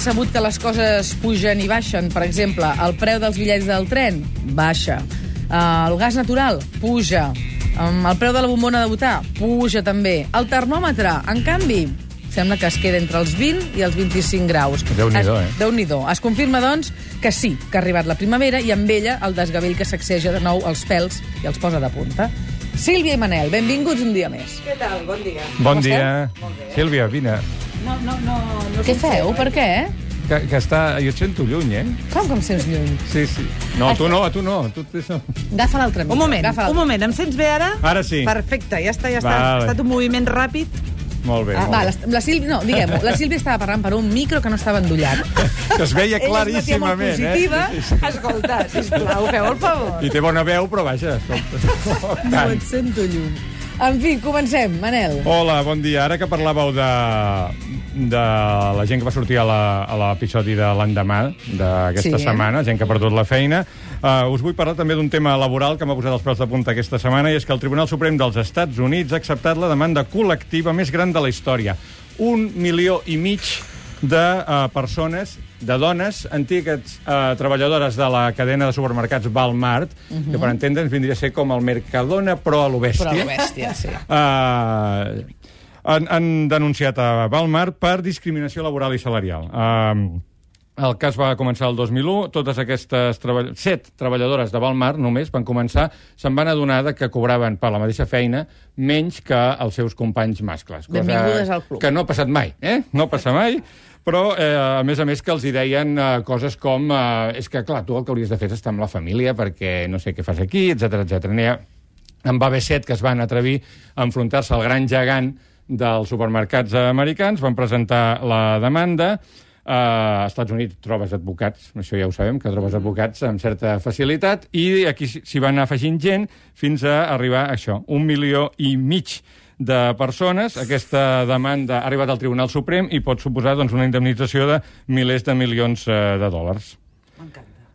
Sabut que les coses pugen i baixen. Per exemple, el preu dels bitllets del tren baixa. Uh, el gas natural puja. El preu de la bombona de votar puja també. El termòmetre, en canvi, sembla que es queda entre els 20 i els 25 graus. Déu-n'hi-do, eh? Déu-n'hi-do. Es confirma, doncs, que sí, que ha arribat la primavera i amb ella el desgavell que sacseja de nou els pèls i els posa de punta. Sílvia i Manel, benvinguts un dia més. Què tal? Bon dia. Bon Com dia. Sílvia, vine. No, no, no... no Què feu? Per què? Que, que està... Jo et sento lluny, eh? Com que em sents lluny? Sí, sí. No, tu no, a tu no. Tu. Agafa l'altre micro. Un moment, agafa un moment. Em sents bé ara? Ara sí. Perfecte, ja està, ja està. Vale. Ha estat un moviment ràpid. Molt bé, Ah, molt va, bé. la, la Sílvia, no, diguem-ho, la Sílvia estava parlant per un micro que no estava endollat. Que es veia Ella es claríssimament, positiva. eh? Escolta, sisplau, feu el favor. I té bona veu, però vaja, escolta. No et sento lluny. En fi, comencem, Manel. Hola, bon dia. Ara que parlàveu de, de la gent que va sortir a l'episodi de l'endemà d'aquesta Sí. setmana, gent que ha perdut la feina, uh, us vull parlar també d'un tema laboral que m'ha posat els peus de punta aquesta setmana, i és que el Tribunal Suprem dels Estats Units ha acceptat la demanda col·lectiva més gran de la història. Un milió i mig de uh, persones, de dones, antigues uh, treballadores de la cadena de supermercats Walmart, que per entendre'ns vindria a ser com el Mercadona, però a lo bèstia. Però a lo bèstia, sí. Uh, han, han denunciat a Valmar per discriminació laboral i salarial. Uh, el cas va començar el 2001, totes aquestes treball... set treballadores de Valmar només van començar, se'n van adonar de que cobraven per la mateixa feina menys que els seus companys mascles. Benvingudes al club. Que no ha passat mai, eh? No passa mai, però, eh, a més a més, que els hi deien eh, coses com eh, és que, clar, tu el que hauries de fer és estar amb la família perquè no sé què fas aquí, etc etc. N'hi ha en va haver set que es van atrevir a enfrontar-se al gran gegant dels supermercats americans, van presentar la demanda, Uh, als Estats Units trobes advocats, això ja ho sabem, que trobes advocats amb certa facilitat, i aquí s'hi s'hi van afegint gent fins a arribar a això, un milió i mig de persones. Aquesta demanda ha arribat al Tribunal Suprem i pot suposar doncs, una indemnització de milers de milions eh, de dòlars.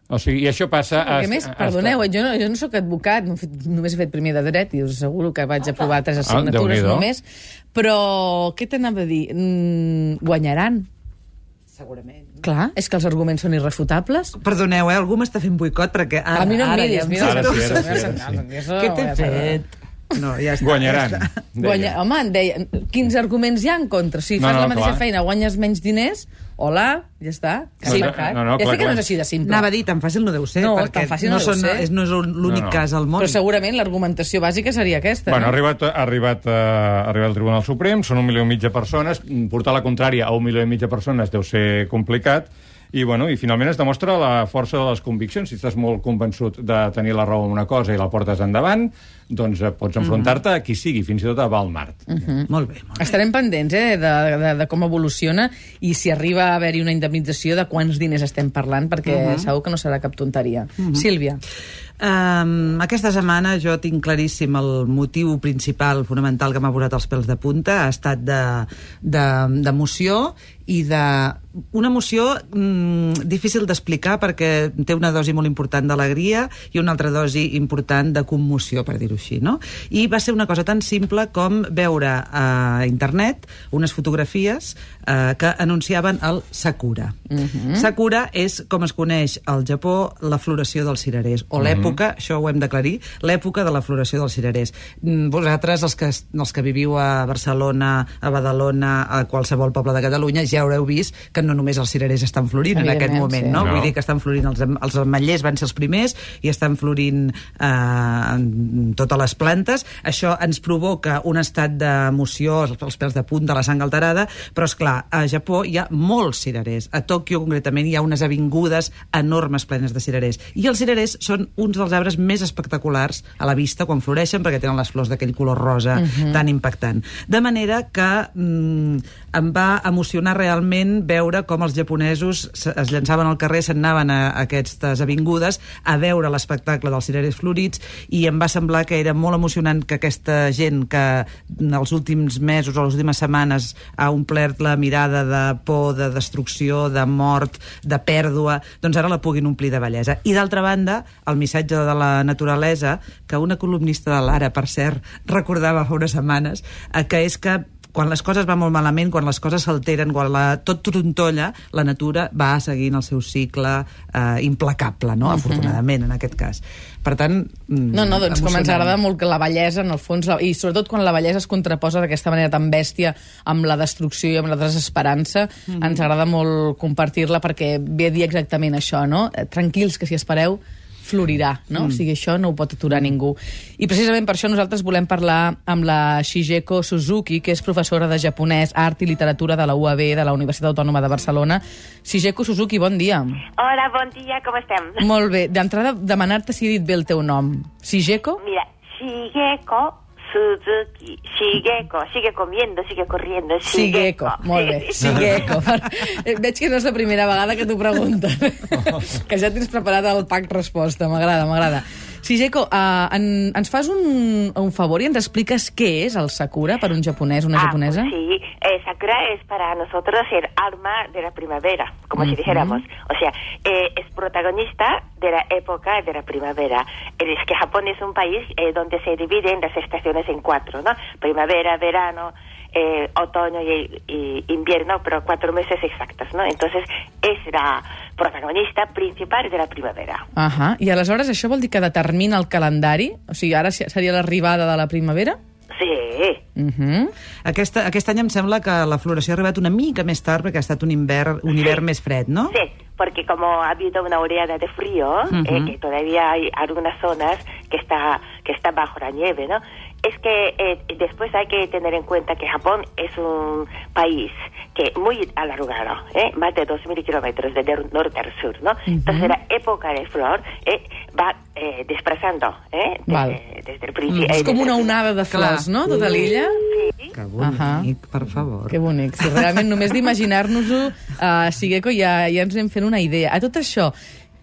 O sigui, i això passa... a- Perquè, a més, a- perdoneu, eh, jo no, jo no sóc advocat, no he fet, només he fet primer de dret i us asseguro que vaig aprovar tres assignatures Déu-n'hi-do. només, però què t'anava a dir? Mm, guanyaran. Segurament. Clar, és que els arguments són irrefutables. Perdoneu, eh? Algú m'està fent boicot perquè ara... a mi no em ara miris, mira Ara sí, sí, sí. Què t'he fet? No, ja està. Guanyaran. Ja està. Guanya... Home, deia, quins arguments hi ha en contra? Si No, fas no, la mateixa clar. feina, guanyes menys diners, hola, ja està. Que Sí, mercat. no, no, ja clar, sé que no és així de simple. Anava a dir, tan fàcil no deu ser, No, perquè tan fàcil no no, deu són, ser. és, no és l'únic No, no. cas al món. Però segurament l'argumentació bàsica seria aquesta. Bueno, ha no? arribat, ha arribat, uh, ha arribat al Tribunal Suprem, són un milió i mig de persones, portar la contrària a un milió i mig de persones deu ser complicat, i, bueno, i finalment es demostra la força de les conviccions. Si estàs molt convençut de tenir la raó en una cosa i la portes endavant, doncs eh, pots enfrontar-te a qui sigui, fins i tot a Walmart. Mm. Molt bé, molt bé. Estarem pendents eh, de, de, de com evoluciona i si arriba a haver-hi una indemnització de quants diners estem parlant, perquè uh -huh. segur que no serà cap tonteria. Uh -huh. Sílvia. Um, aquesta setmana jo tinc claríssim el motiu principal, fonamental, que m'ha posat els pèls de punta, ha estat d'emoció de, i de una emoció mm, difícil d'explicar perquè té una dosi molt important d'alegria i una altra dosi important de commoció, per dir-ho així, no? I va ser una cosa tan simple com veure a internet unes fotografies eh, que anunciaven el Sakura. Uh -huh. Sakura és, com es coneix al Japó, la floració dels cirerers, o l'època, això ho hem d'aclarir, l'època de la floració dels cirerers. Mm, Vosaltres, els que, els que viviu a Barcelona, a Badalona, a qualsevol poble de Catalunya, ja haureu vist que no només els cirerers estan florint en aquest moment, sí. no? No. Vull dir que estan florint els, els ametllers van ser els primers i estan florint eh, en totes les plantes. Això ens provoca un estat d'emoció, els, els pèls de punta, la sang alterada, però és clar, a Japó hi ha molts cirerers. A Tòquio, concretament, hi ha unes avingudes enormes plenes de cirerers. I els cirerers són uns dels arbres més espectaculars a la vista quan floreixen perquè tenen les flors d'aquell color rosa uh -huh. tan impactant. De manera que mm, em va emocionar realment veure com els japonesos es llançaven al carrer, se'n anaven a, a aquestes avingudes a veure l'espectacle dels cirerers florits i em va semblar que era molt emocionant que aquesta gent que els últims mesos o les últimes setmanes ha omplert la mirada de por, de destrucció, de mort, de pèrdua, doncs ara la puguin omplir de bellesa. I d'altra banda, el missatge de la naturalesa, que una columnista de l'Ara, per cert, recordava fa unes setmanes, eh, que és que quan les coses van molt malament, quan les coses s'alteren, quan la, tot trontolla, la natura va seguint el seu cicle eh, implacable, no? afortunadament, en aquest cas. Per tant... mm, No, no, doncs com ens agrada molt que la bellesa, en el fons, la, i sobretot quan la bellesa es contraposa d'aquesta manera tan bèstia amb la destrucció i amb la desesperança, Mhm. ens agrada molt compartir-la perquè ve a dir exactament això, no? Eh, Tranquils, que si espereu florirà, no? Mm. O sigui, això no ho pot aturar ningú. I precisament per això nosaltres volem parlar amb la Shigeko Suzuki, que és professora de japonès, art i literatura de la UAB, de la Universitat Autònoma de Barcelona. Shigeko Suzuki, bon dia. Hola, bon dia, com estem? Molt bé. D'entrada, demanar-te si he dit bé el teu nom. Shigeko? Mira, Shigeko Suzuki. Shigeko, sigue comiendo, sigue corriendo. Shigeko, molt bé, Shigeko. Veig que no és la primera vegada que t'ho pregunten. que ja tens preparat el pack resposta, m'agrada, m'agrada. Shigeko, uh, en, ens fas un, un favor i ens expliques què és el Sakura per un japonès, una Ah, japonesa? pues sí, eh, Sakura es para nosotros el alma de la primavera, como si dijéramos. O sea, eh, es protagonista de la época de la primavera. Es que Japón es un país eh, donde se dividen las estaciones en cuatro, ¿no? Primavera, verano, eh, otoño y, y invierno, pero cuatro meses exactos, ¿no? Entonces es la protagonista principal de la primavera. Ahà. I aleshores això vol dir que determina el calendari? O sigui, ara se- seria l'arribada de la primavera? Sí. Uh -huh. Aquesta, aquest any em sembla que la floració ha arribat una mica més tard perquè ha estat un hivern, un hivern més fred, no? Sí, porque como ha habido una oleada de frío, Ujú. eh, que todavía hay algunas zonas que está que está bajo la nieve, ¿no? Es que eh, después hay que tener en cuenta que Japón es un país que muy alargado, ¿eh? más de 2.000 kilómetros de del norte al sur, ¿no? Entonces la época de flor eh, va eh, desplazando, ¿eh? Val. Desde, desde el principio. És com una onada de flors, no?, tota l'illa. Sí. Que bonic, Ahà. per favor. Que bonic. Si realment només d'imaginar-nos-ho, uh, Shigeko, ja, ja ens anem fent una idea. A tot això,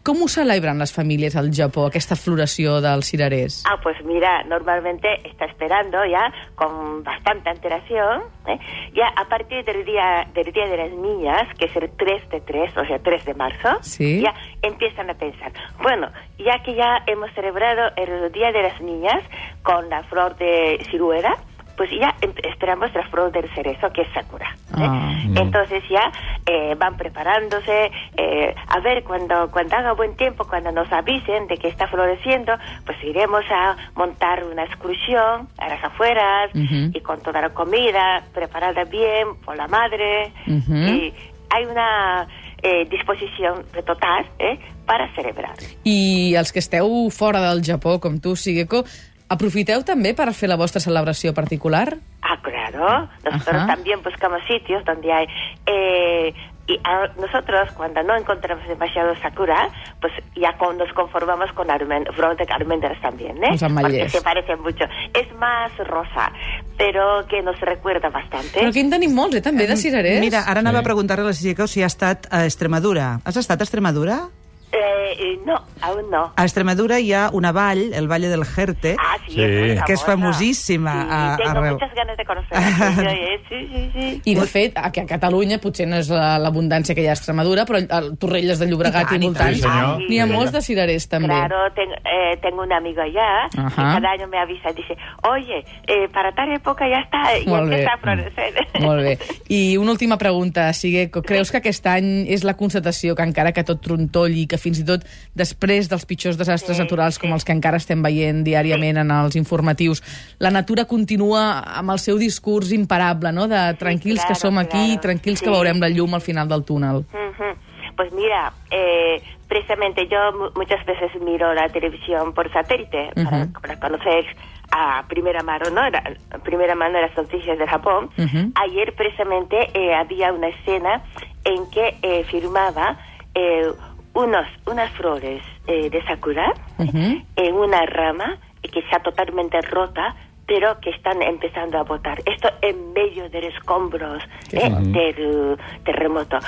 com ho celebren les famílies al Japó, aquesta floració dels cirerers? Ah, pues mira, normalmente está esperando ya con bastante antelación, ¿eh? ya a partir del día del día de las niñas, que es el 3 de 3, o sea, 3 de marzo, Sí. ya empiezan a pensar, bueno, ya que ya hemos celebrado el Día de las Niñas con la flor de ciruela, pues ya em- esperamos la flor del cerezo, que es Sakura. ¿eh? Ah. Entonces ya eh, van preparándose, eh, a ver, cuando, cuando haga buen tiempo, cuando nos avisen de que está floreciendo, pues iremos a montar una excursión a las afueras y con toda la comida preparada bien por la madre. Y hay una eh, disposición total eh, para celebrar. I els que esteu fora del Japó, com tu, Shigeko, aprofiteu també per fer la vostra celebració particular? Ah, claro. Nosotros Ajá. también buscamos sitios donde hay... eh, y a- nosotros, cuando no encontramos demasiado sakura, pues ya con- nos conformamos con almen, flor de almendras también, ¿eh? Los. Porque se parecen mucho. Es más rosa, pero que nos recuerda bastante. Però aquí en tenim molts, eh, també, de cirerers. Mira, ara anava Sí. a preguntar-li a la Sisica si ha estat a Extremadura. Has estat a Extremadura? Eh, eh, no, aún no. A Extremadura hi ha una vall, el Valle del Jerte, Ah, sí, Sí. que és famosíssima Sí, a- tengo arreu. muchas ganas de conocerla. Sí, sí, sí, sí. I, de fet, a, que a Catalunya potser no és la- l'abundància que hi ha a Extremadura, però a Torrelles de Llobregat I i, i voltants tant. Sí, n'hi ha molts de cirerers, també. Claro, ten- eh, tengo un amigo allá Ajá. y cada año me avisa, dice, oye, eh, para tal época ya está, ya Molt bé. empieza a florecer. Molt bé. I una última pregunta, Sigue, creus que aquest any és la constatació que encara que tot trontolli, que fins i tot després dels pitjors desastres Sí, naturals com sí. els que encara estem veient diàriament en els informatius, la natura continua amb el seu discurs imparable, no?, de tranquils que claro, som aquí, claro. tranquils que Sí. veurem la llum al final del túnel. Ujú. Pues mira, eh, precisamente yo mu- muchas veces miro la televisión por satélite para, Ujú. para conocer a primera mano, ¿no? La, primera mano las noticias de Japón. Ujú. Ayer precisamente eh, había una escena en que eh, firmaba eh, unos, unas flores eh, de sakura en una rama que está totalmente rota pero que están empezando a botar. Esto en medio de los escombros ¿eh? del terremoto.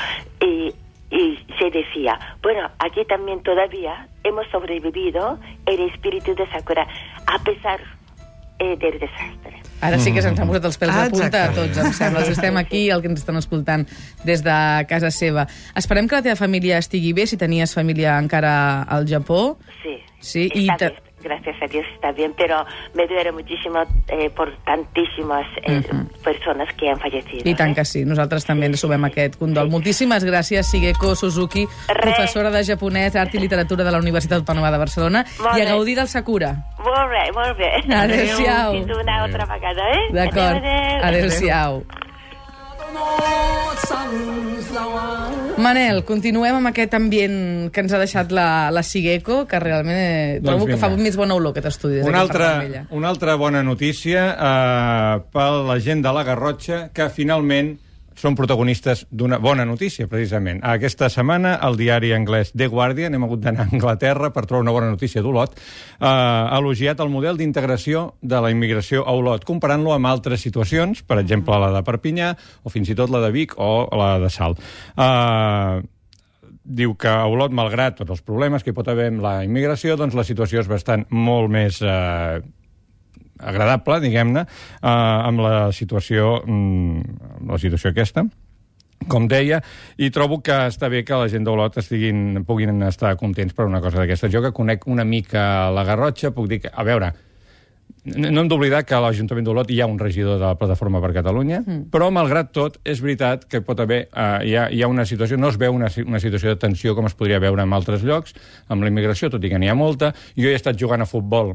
Y, y se decía, bueno, aquí también todavía hemos sobrevivido el espíritu de Sakura, a pesar eh, del desastre. Ara sí que se'ns han posat els pèls Ah, de punta a tots, em sembla. Els estem aquí, el que ens estan escoltant des de casa seva. Esperem que la teva família estigui bé, si tenies família encara al Japó. Sí, Sí, i bien. Gracias a Dios está bien, pero me duele muchísimo eh, por tantísimas eh, personas que han fallecido. I tant ¿eh? que sí, nosaltres també ens sumem aquest condol. Moltíssimes gràcies, Shigeko Suzuki, Res. professora de japonès, art i literatura de la Universitat Autònoma de Barcelona, Molt i a gaudir del Sakura. Molt bé, molt bé. Adéu-siau. Fins una altra vegada, eh? D'acord. Adéu, adéu. Manel, continuem amb aquest ambient que ens ha deixat la, la Shigeko, que realment eh, Doncs trobo que fa més bona olor aquest estudi. Una que altra, una altra bona notícia eh, per la gent de la Garrotxa, que finalment són protagonistes d'una bona notícia, precisament. Aquesta setmana, el diari anglès The Guardian, hem hagut d'anar a Anglaterra per trobar una bona notícia d'Olot, eh, ha elogiat el model d'integració de la immigració a Olot, comparant-lo amb altres situacions, per exemple, la de Perpinyà, o fins i tot la de Vic o la de Salt. Eh, diu que a Olot, malgrat tots els problemes que hi pot haver amb la immigració, doncs la situació és bastant molt més eh, agradable, diguem-ne, eh, amb la situació, mm, amb la situació aquesta com deia, i trobo que està bé que la gent d'Olot estiguin, puguin estar contents per una cosa d'aquesta. Jo que conec una mica la Garrotxa, puc dir que, a veure, no hem d'oblidar que a l'Ajuntament d'Olot hi ha un regidor de la Plataforma per Catalunya, mm. però, malgrat tot, és veritat que pot haver... Eh, hi, ha, hi ha una situació... No es veu una, una situació de tensió com es podria veure en altres llocs, amb la immigració, tot i que n'hi ha molta. Jo he estat jugant a futbol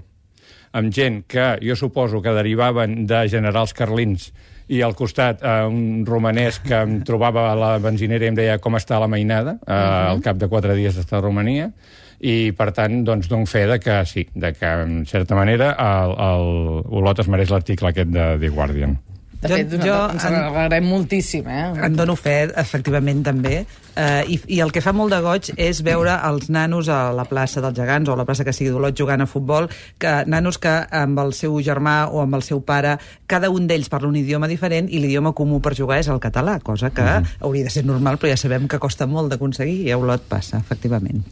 amb gent que jo suposo que derivaven de generals carlins i al costat eh, un romanès que em trobava a la benzinera i em deia com està la mainada, eh, al cap de quatre dies d'estar a Romania, i per tant doncs dono fe de que sí, de que en certa manera el, el Olot es mereix l'article aquest de The Guardian. De Jo- fet, jo ens en- alegrem moltíssim, eh? En dono fe, efectivament, també. Uh, i, I el que fa molt de goig és veure els nanos a la plaça dels gegants o a la plaça que sigui d'Olot jugant a futbol, que nanos que amb el seu germà o amb el seu pare, cada un d'ells parla un idioma diferent i l'idioma comú per jugar és el català, cosa que hauria de ser normal, però ja sabem que costa molt d'aconseguir i a Olot passa, efectivament.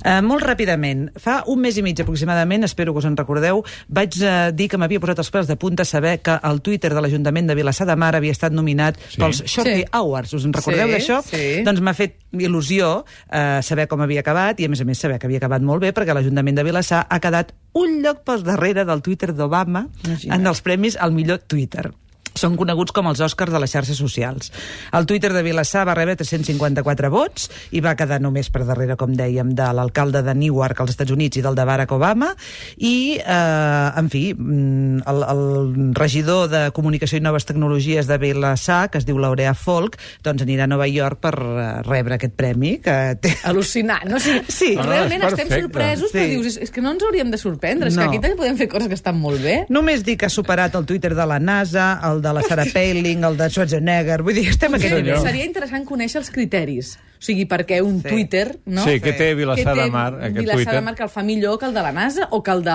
Uh, molt ràpidament, fa un mes i mig aproximadament, espero que us en recordeu, vaig uh, dir que m'havia posat els pèls de punta saber que el Twitter de l'Ajuntament de Vilassar de Mar havia estat nominat Sí. pels Shorty Sí. Awards. Us en recordeu Sí, d'això? sí. Doncs m'ha fet il·lusió eh, saber com havia acabat i, a més a més, saber que havia acabat molt bé perquè l'Ajuntament de Vilassar ha quedat un lloc per darrere del Twitter d'Obama en els premis al millor Twitter. Són coneguts com els Oscars de les xarxes socials. El Twitter de Vilassar va rebre 354 vots i va quedar només per darrere, com dèiem, de l'alcalde de Newark als Estats Units i del de Barack Obama. I, eh, en fi, mm, el, el regidor de Comunicació i Noves Tecnologies de Vilassar, que es diu Laurea Folk, doncs anirà a Nova York per eh, rebre aquest premi, que té... Al·lucinant. No? O sigui, Sí. no, No, no, realment és estem sorpresos, però Sí. dius, és, és que no ens hauríem de sorprendre, és que No. aquí també podem fer coses que estan molt bé. Només dic que ha superat el Twitter de la NASA, el de la Sarah Palin, el de Schwarzenegger... Vull dir, estem a aquest nivell. Seria interessant conèixer els criteris. O sigui, perquè un Sí. Twitter, no? Sí, que té que Vilassar té de Mar, aquest Vilassar Twitter. de Mar que el fa millor que el de la NASA o que el de...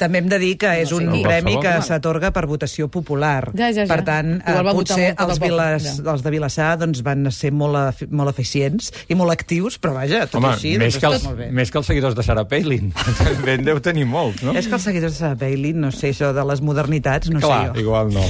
També hem de dir que és No un qui. premi que s'atorga per votació popular. Ja, ja, ja. Per tant, eh, potser molt tot el els, Vilas, ja. els de Vilassar doncs, van ser molt, molt eficients i molt actius, però vaja, tot Home, així... més, doncs, que els, molt bé. més que els seguidors de Sarah Palin. També en deu tenir molts, no? És que els seguidors de Sarah Palin, no sé, això de les modernitats, no Clar, sé jo. igual no.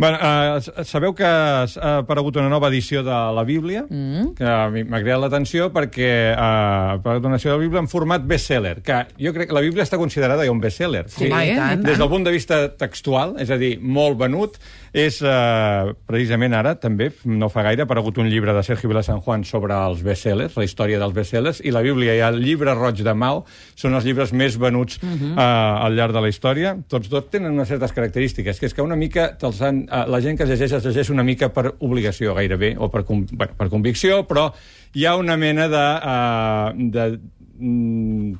Bueno, uh, sabeu que ha aparegut una nova edició de la Bíblia, mm. que m'ha cridat l'atenció perquè uh, ha aparegut una edició de la Bíblia en format bestseller, que jo crec que la Bíblia està considerada ja un bestseller. Sí, i tant. Des del punt de vista textual, és a dir, molt venut, és uh, precisament ara, també, no fa gaire, ha aparegut un llibre de Sergio Vila San Juan sobre els bestsellers, la història dels bestsellers, i la Bíblia i el llibre roig de Mao són els llibres més venuts uh -huh. uh, al llarg de la història. Tots dos tenen unes certes característiques, que és que una mica te'ls han, uh, la gent que es llegeix es llegeix una mica per obligació gairebé, o per, bueno, per convicció, però hi ha una mena de... Uh, de mm,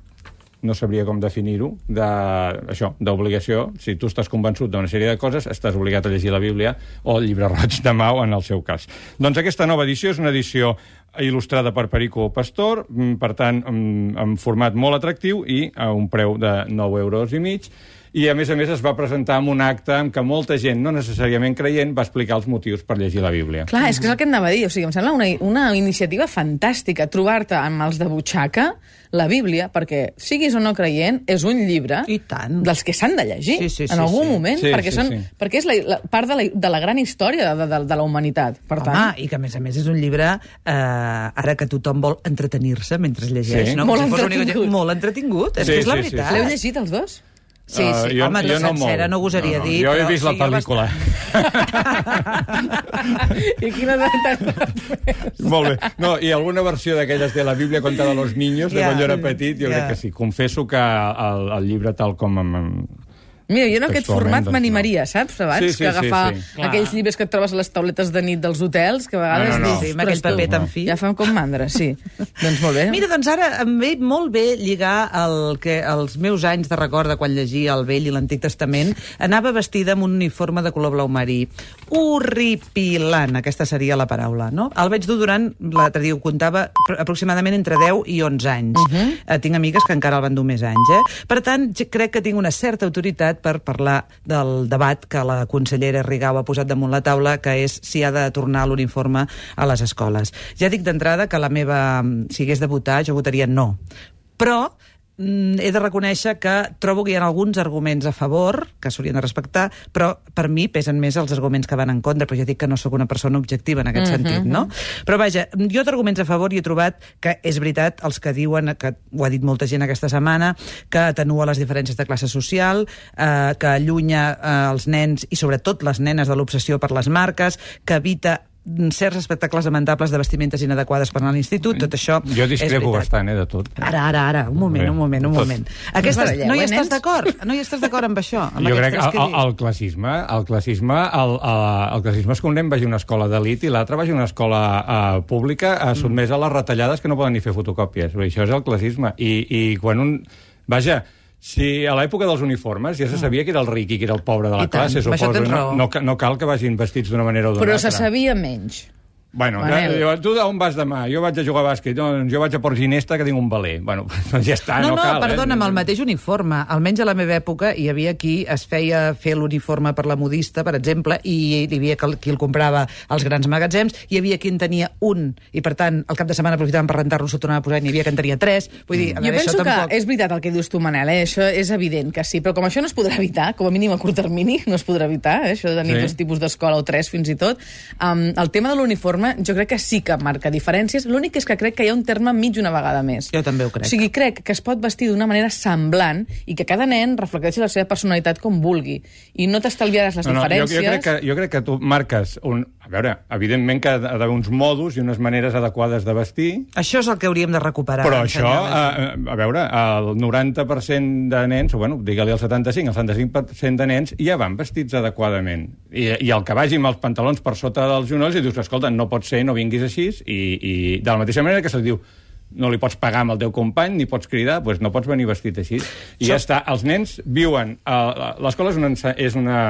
no sabria com definir-ho, de, d'obligació. Si tu estàs convençut d'una sèrie de coses, estàs obligat a llegir la Bíblia o el llibre roig de Mau, en el seu cas. Doncs aquesta nova edició és una edició il·lustrada per Perico Pastor, mm, per tant, mm, en format molt atractiu i a un preu de 9 euros i mig, i a més a més es va presentar en un acte en què molta gent, no necessàriament creient, va explicar els motius per llegir la Bíblia. Clar, és que és el que hem anava a dir. O sigui, em sembla una, una iniciativa fantàstica trobar-te amb els de butxaca la Bíblia, perquè, siguis o no creient, és un llibre I tant. dels que s'han de llegir Sí, sí, sí, en algun sí. moment, Sí, perquè, sí, són, sí. perquè és la, la, part de la, de la gran història de, de, de la humanitat. Per tant, Home, i que a més a més és un llibre, eh, ara que tothom vol entretenir-se mentre es llegeix, Sí. no? Molt si entretingut. gent- Molt entretingut, és Sí, que és la sí, sí, veritat. sí. l'heu llegit els dos? Sí, Uh, sí, jo- home, jo no no sencera, molt. no gosaria No, no. dir. Jo he però vist la sí, pel·lícula. I quina de Molt bé. No, i alguna versió d'aquelles de la Bíblia contada a los niños, de Ja. quan jo era petit, jo Ja. crec que sí. Confesso que el, el llibre tal com... Mira, jo en aquest format doncs, m'animaria, saps? Abans Sí, sí, que agafar sí, sí. aquells llibres que et trobes a les tauletes de nit dels hotels, que a vegades No, no, no. dius, Sí, amb aquell "Ostres, tu, paper tan fi." Ja fan com mandra, sí. doncs molt bé. Mira, doncs ara em ve molt bé lligar el que els meus anys de record de quan llegia el Vell i l'Antic Testament. Anava vestida amb un uniforme de color blau marí. Horripilant, aquesta seria la paraula, no? El vaig dur durant, l'altre dia ho comptava, apro- aproximadament entre 10 i 11 anys. Uh -huh. eh, tinc amigues que encara el van dur més anys, eh? Per tant, crec que tinc una certa autoritat per parlar del debat que la consellera Rigau ha posat damunt la taula, que és si ha de tornar l'uniforme a les escoles. Ja dic d'entrada que la meva... Si hagués de votar, jo votaria no. Però he de reconèixer que trobo que hi ha alguns arguments a favor, que s'haurien de respectar, però per mi pesen més els arguments que van en contra, però ja dic que no sóc una persona objectiva en aquest Mhm, sentit, no? Però vaja, jo d'arguments a favor hi he trobat que és veritat els que diuen, que ho ha dit molta gent aquesta setmana, que atenua les diferències de classe social, eh, que allunya eh, els nens i sobretot les nenes de l'obsessió per les marques, que evita mm, certs espectacles lamentables de vestimentes inadequades per anar a l'institut, tot això Jo discrepo bastant, eh, de tot. Ara, ara, ara, un moment, Bé, un moment, un tot. moment. Aquestes, baralleu, no hi eh, estàs nens? d'acord? No hi estàs d'acord amb això? Amb jo crec que el, dit? el classisme, el classisme, el, el, el classisme és que un nen vagi a una escola d'elit i l'altre vagi a una escola uh, pública uh, sotmesa a les retallades que no poden ni fer fotocòpies. Això és el classisme. I, I quan un... Vaja, si a l'època dels uniformes ja se sabia que era el ric i que era el pobre de la I tant, classe, això suposo. No, no, no cal que vagin vestits d'una manera o d'una Però altra. se sabia menys. Bueno, Manel. ja, tu on vas demà? Jo vaig a jugar a bàsquet. Doncs jo vaig a Port Ginesta, que tinc un baler. Bueno, doncs ja està, no, no, no, cal. perdona, eh? amb el mateix uniforme. Almenys a la meva època hi havia qui es feia fer l'uniforme per la modista, per exemple, i hi havia qui el comprava als grans magatzems, hi havia qui en tenia un, i per tant, al cap de setmana aprofitaven per rentar-lo, se'l tornava a posar, i n'hi havia que en tenia tres. Vull dir, a Jo veure, penso això que tampoc... és veritat el que dius tu, Manel, eh? això és evident que sí, però com això no es podrà evitar, com a mínim a curt termini, no es podrà evitar, eh? això de tenir sí. dos tipus d'escola o tres fins i tot, um, el tema de l'uniforme jo crec que sí que marca diferències, l'únic és que crec que hi ha un terme mig una vegada més. Jo també ho crec. O sigui, crec que es pot vestir d'una manera semblant i que cada nen reflecteixi la seva personalitat com vulgui, i no t'estalviaràs les No, no, jo, diferències... jo, crec que, jo crec que tu marques un... A veure, evidentment que ha d'haver uns modos i unes maneres adequades de vestir, Això és el que hauríem de recuperar. però això, a, a veure, el 90% de nens, o bueno, digue-li el 75, el 75% de nens ja van vestits adequadament. I, I el que vagi amb els pantalons per sota dels genolls i dius, escolta, no pot ser, no vinguis així, i, i de la mateixa manera que se'l diu, no li pots pagar amb el teu company, ni pots cridar, doncs no pots venir vestit així. I ja està. Els nens viuen... a- L'escola és, una, és, una,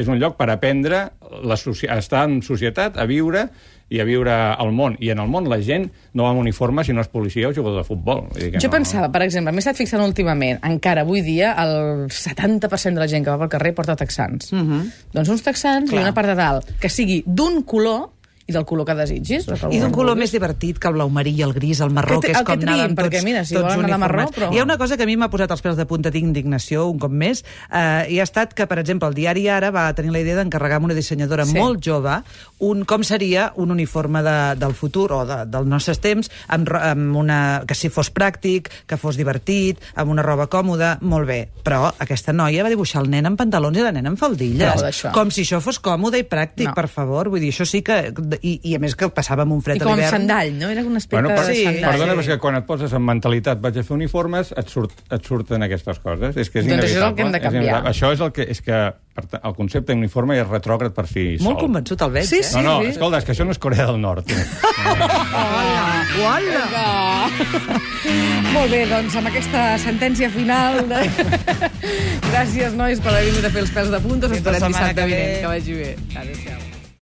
és un lloc per aprendre la soci... a estar en societat, a viure i a viure al món. I en el món la gent no va amb uniforme si no és policia o jugador de futbol. Vull dir que Jo no... pensava, per exemple, m'he estat fixant últimament, encara avui dia el 70% de la gent que va pel carrer porta texans. Uh -huh. Doncs uns texans Clar. i una part de dalt que sigui d'un color i del color que desitgis. que I d'un color més divertit que el blau marí i el gris, el marró, Que que, és el com anàvem triïn, tots, perquè mira, si tots volen anar marró, però- Hi ha una cosa que a mi m'ha posat els pèls de punta d'indignació un cop més, eh, i ha estat que, per exemple, el diari Ara va tenir la idea d'encarregar amb una dissenyadora Sí. molt jove un, com seria un uniforme de, del futur o de, dels nostres temps, amb, amb una, que si fos pràctic, que fos divertit, amb una roba còmoda, molt bé. Però aquesta noia va dibuixar el nen en pantalons i la nena en faldilles. Com si això fos còmode i pràctic, No. per favor. Vull dir, això sí que... I, i a més que passàvem un fred I a com amb l'hivern. sandall, no? Era un aspecte Bueno, per, de sí, sandall. perdona, sí. però és que quan et poses en mentalitat vaig a fer uniformes, et, surt, et surten aquestes coses. És que és Doncs això és el inevitable. que hem de És canviar. inevitable. Això és el que... És que per tant, el concepte d'uniforme és retrògrad per si Molt sol. convençut el veig, Sí, eh? sí. No, no, escolta, és que això no és Corea del Nord. Hola! Hola! Molt bé, doncs amb aquesta sentència final... De... Gràcies, nois, per haver vingut a fer els pels de punta. Us Fins la esperem setmana dissabte que ve. vinent. Que vagi bé. Adéu-siau.